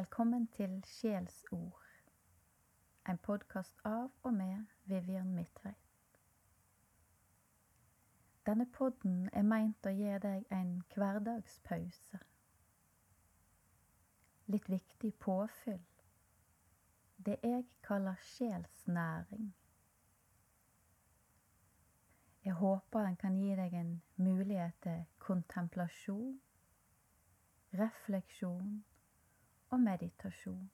Velkommen til Sjelsord, en podkast av og med Vivian Midtveit. Denne podden er meint å gi deg en hverdagspause. Litt viktig påfyll. Det jeg kaller sjelsnæring. Jeg håper den kan gi deg en mulighet til kontemplasjon, refleksjon og meditasjon.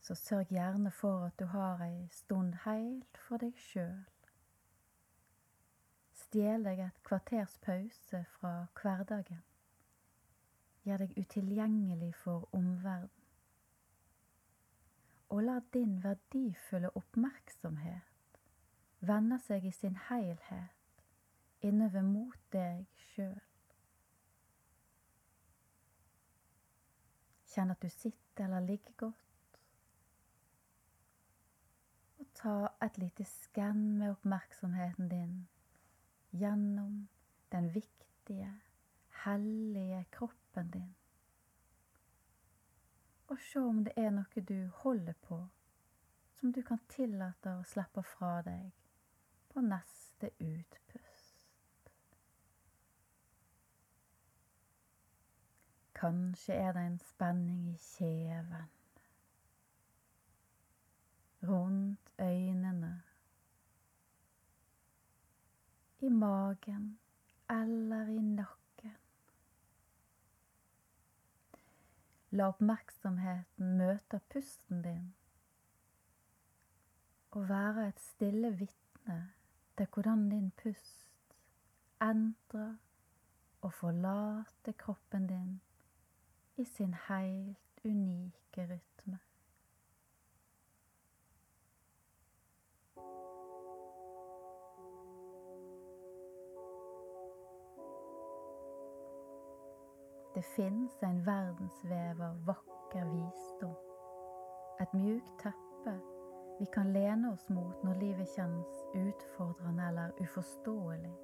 Så sørg gjerne for at du har ei stund heilt for deg sjøl. Stjel deg et kvarters pause fra hverdagen. Gjør deg utilgjengelig for omverdenen. Og la din verdifulle oppmerksomhet vende seg i sin heilhet innover mot deg sjøl. Kjenn at du sitter eller ligger godt. Og ta et lite skann med oppmerksomheten din gjennom den viktige, hellige kroppen din. Og se om det er noe du holder på, som du kan tillate å slippe fra deg på neste utpust. Kanskje er det en spenning i kjeven, rundt øynene, i magen eller i nakken. La oppmerksomheten møte pusten din. Og være et stille vitne til hvordan din pust endrer og forlater kroppen din i sin heilt unike rytme. Det fins en verdensvev av vakker visdom. Et mjukt teppe vi kan lene oss mot når livet kjennes utfordrende eller uforståelig.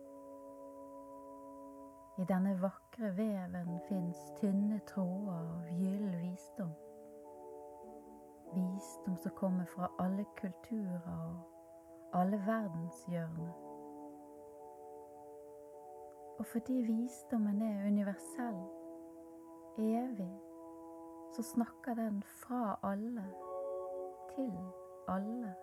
I denne vakre veven fins tynne tråder av gyllen visdom. Visdom som kommer fra alle kulturer og alle verdenshjørner. Og fordi visdommen er universell, evig, så snakker den fra alle til alle.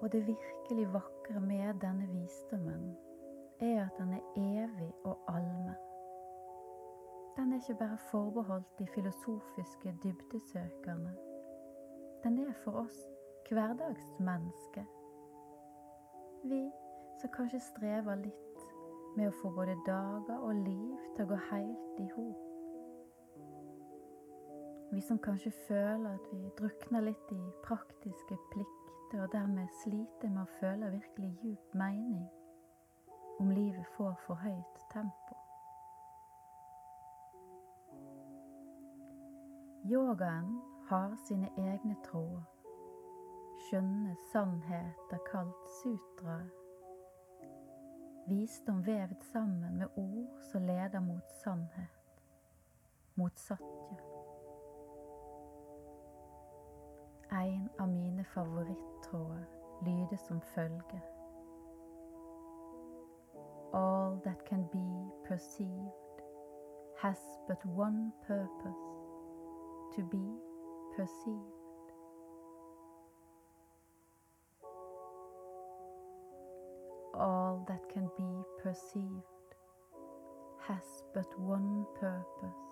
Og det virkelig vakre med denne visdommen er at den er evig og allmenn. Den er ikke bare forbeholdt de filosofiske dybdesøkerne. Den er for oss hverdagsmennesker. Vi som kanskje strever litt med å få både dager og liv til å gå helt i hop. Vi som kanskje føler at vi drukner litt i praktiske plikter og dermed sliter med å føle virkelig djup mening om livet får for høyt tempo. Yogaen har sine egne tråder, skjønne sannheter kalt sutraer. Visdom vevet sammen med ord som leder mot sannhet, mot satya. En av mine favorittråder lyder som følger. All that can be perceived has but one purpose to be perceived. All that can be perceived has but one purpose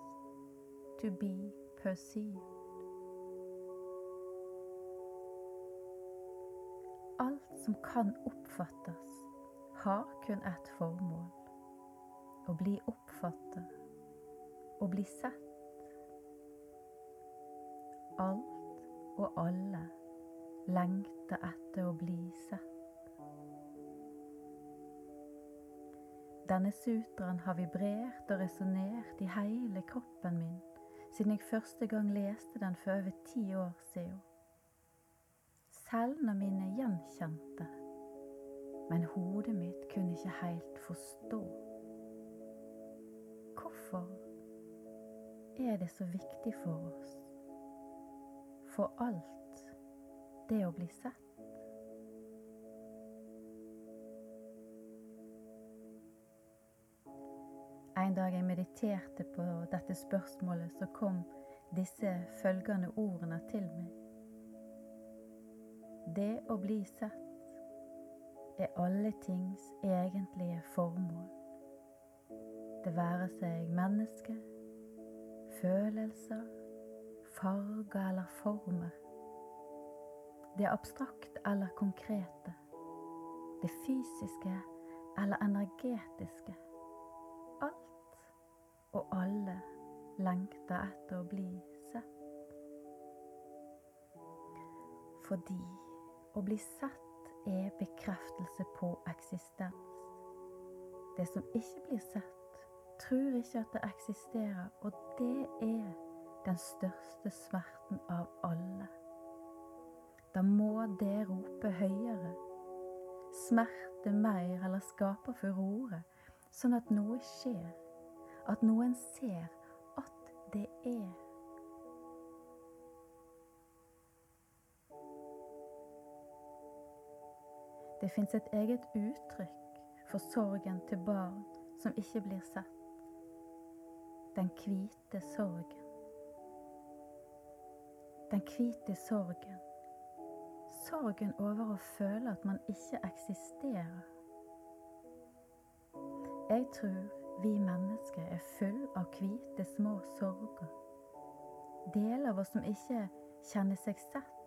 to be perceived. Alt som kan oppfattes, har kun ett formål å bli oppfattet å bli sett. Alt og alle lengter etter å bli sett. Denne sutraen har vibrert og resonnert i hele kroppen min siden jeg første gang leste den for over ti år siden. Selv når mine gjenkjente men hodet mitt kunne ikke helt forstå. Hvorfor er det så viktig for oss, for alt, det å bli sett? En dag jeg mediterte på dette spørsmålet, så kom disse følgende ordene til meg. Det å bli sett er alle tings egentlige formål. Det være seg menneske, følelser, farger eller former. Det abstrakt eller konkrete. Det fysiske eller energetiske Alt og alle lengter etter å bli sett. Fordi å bli sett er bekreftelse på eksistens. Det som ikke blir sett, tror ikke at det eksisterer, og det er den største smerten av alle. Da må det rope høyere, smerte mer eller skape furore, sånn at noe skjer at noen ser at det er. Det fins et eget uttrykk for sorgen til barn som ikke blir sett. Den hvite sorgen. Den hvite sorgen. Sorgen over å føle at man ikke eksisterer. Jeg tror vi mennesker er full av hvite, små sorger. Deler av oss som ikke kjenner seg sett,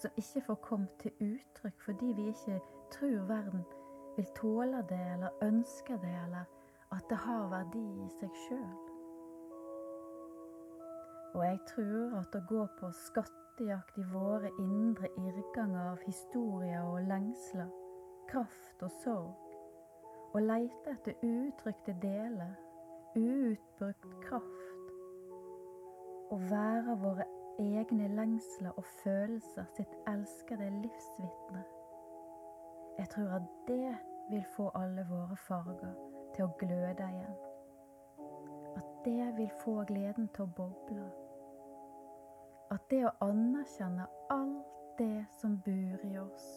som ikke får kommet til uttrykk fordi vi ikke tror verden vil tåle det eller ønsker det, eller at det har verdi i seg sjøl. Og jeg tror at å gå på skattejakt i våre indre irrganger av historier og lengsler, kraft og sorg, og leite etter uuttrykte deler, uutbrukt kraft. Å være våre egne lengsler og følelser sitt elskede livsvitne. Jeg tror at det vil få alle våre farger til å gløde igjen. At det vil få gleden til å boble. At det å anerkjenne alt det som bor i oss,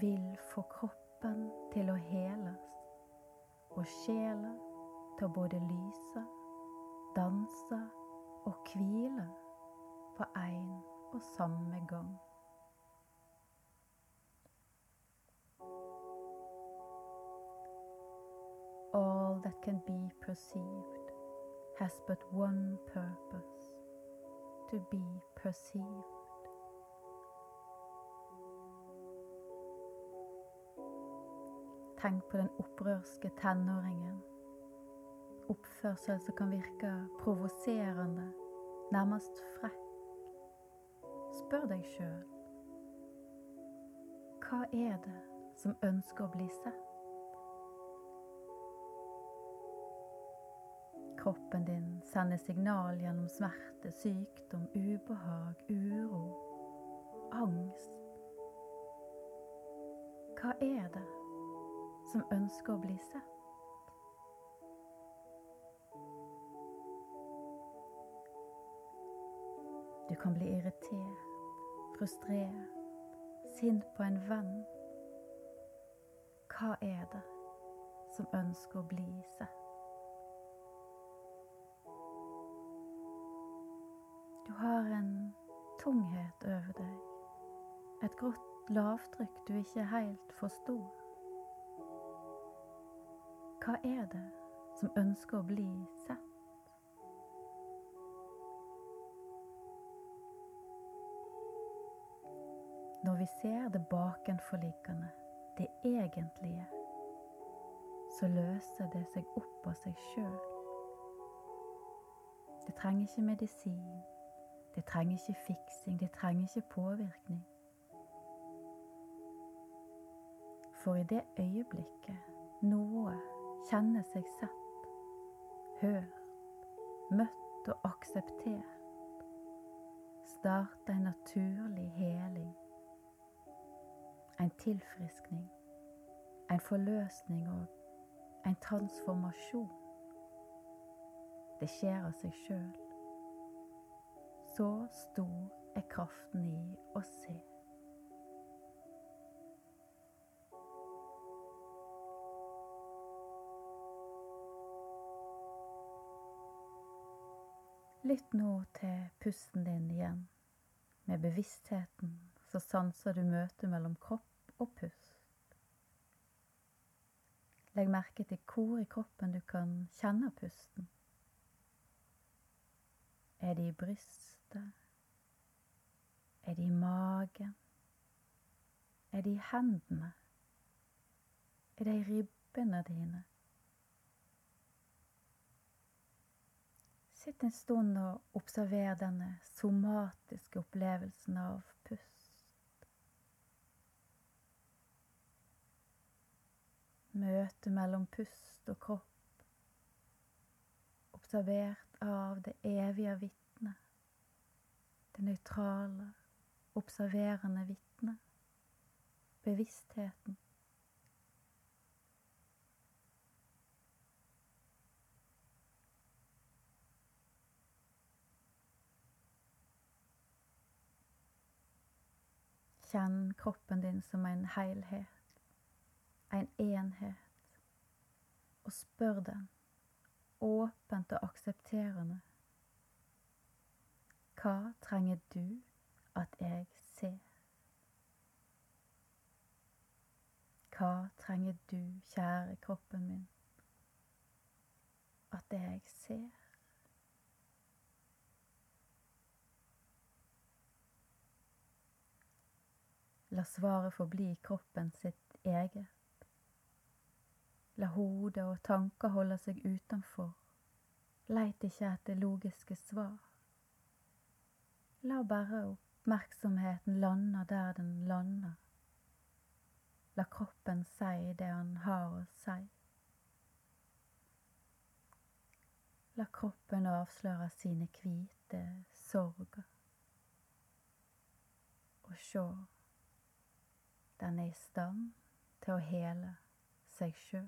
vil få kroppen til å heles og sjela til å både lyse, danse og hvile samme gang. All that can be perceived has but one purpose to be perceived. Tenk på den opprørske tenåringen. Oppførsel som kan virke provoserende, nærmest frekk. Spør deg sjøl hva er det som ønsker å bli sett? Kroppen din sender signal gjennom smerte, sykdom, ubehag, uro, angst. Hva er det som ønsker å bli sett. Kan bli irritert, frustrert, sint på en venn. Hva er det som ønsker å bli sett? Du har en tunghet over deg, et grått lavtrykk du ikke helt forstår. Hva er det som ønsker å bli ser det bakenforliggende, det egentlige, så løser det seg opp av seg sjøl. Det trenger ikke medisin, det trenger ikke fiksing, det trenger ikke påvirkning. For i det øyeblikket noe kjenner seg sett, hørt, møtt og akseptert. starter en naturlig heling, en tilfriskning, en forløsning og en transformasjon. Det skjer av seg sjøl. Så stor er kraften i å se. Lytt nå til pusten din igjen. Med bevisstheten så sanser du møtet mellom kropp og pust. Legg merke til hvor i kroppen du kan kjenne pusten. Er det i brystet? Er det i magen? Er det i hendene? Er det i ribbene dine? Sitt en stund og observer denne somatiske opplevelsen av pust. Møtet mellom pust og kropp, observert av det evige vitnet, det nøytrale, observerende vitnet, bevisstheten. Kjenn kroppen din som en helhet, en enhet, og spør den, åpent og aksepterende, hva trenger du at jeg ser? Hva trenger du, kjære kroppen min, at jeg ser? La svaret forbli kroppen sitt eget. La hodet og tanker holde seg utenfor. Leit ikke etter logiske svar. La bare oppmerksomheten lande der den lander. La kroppen si det han har å si. La kroppen avsløre sine hvite sorger. Og sjå den er i stand til å hele seg sjøl.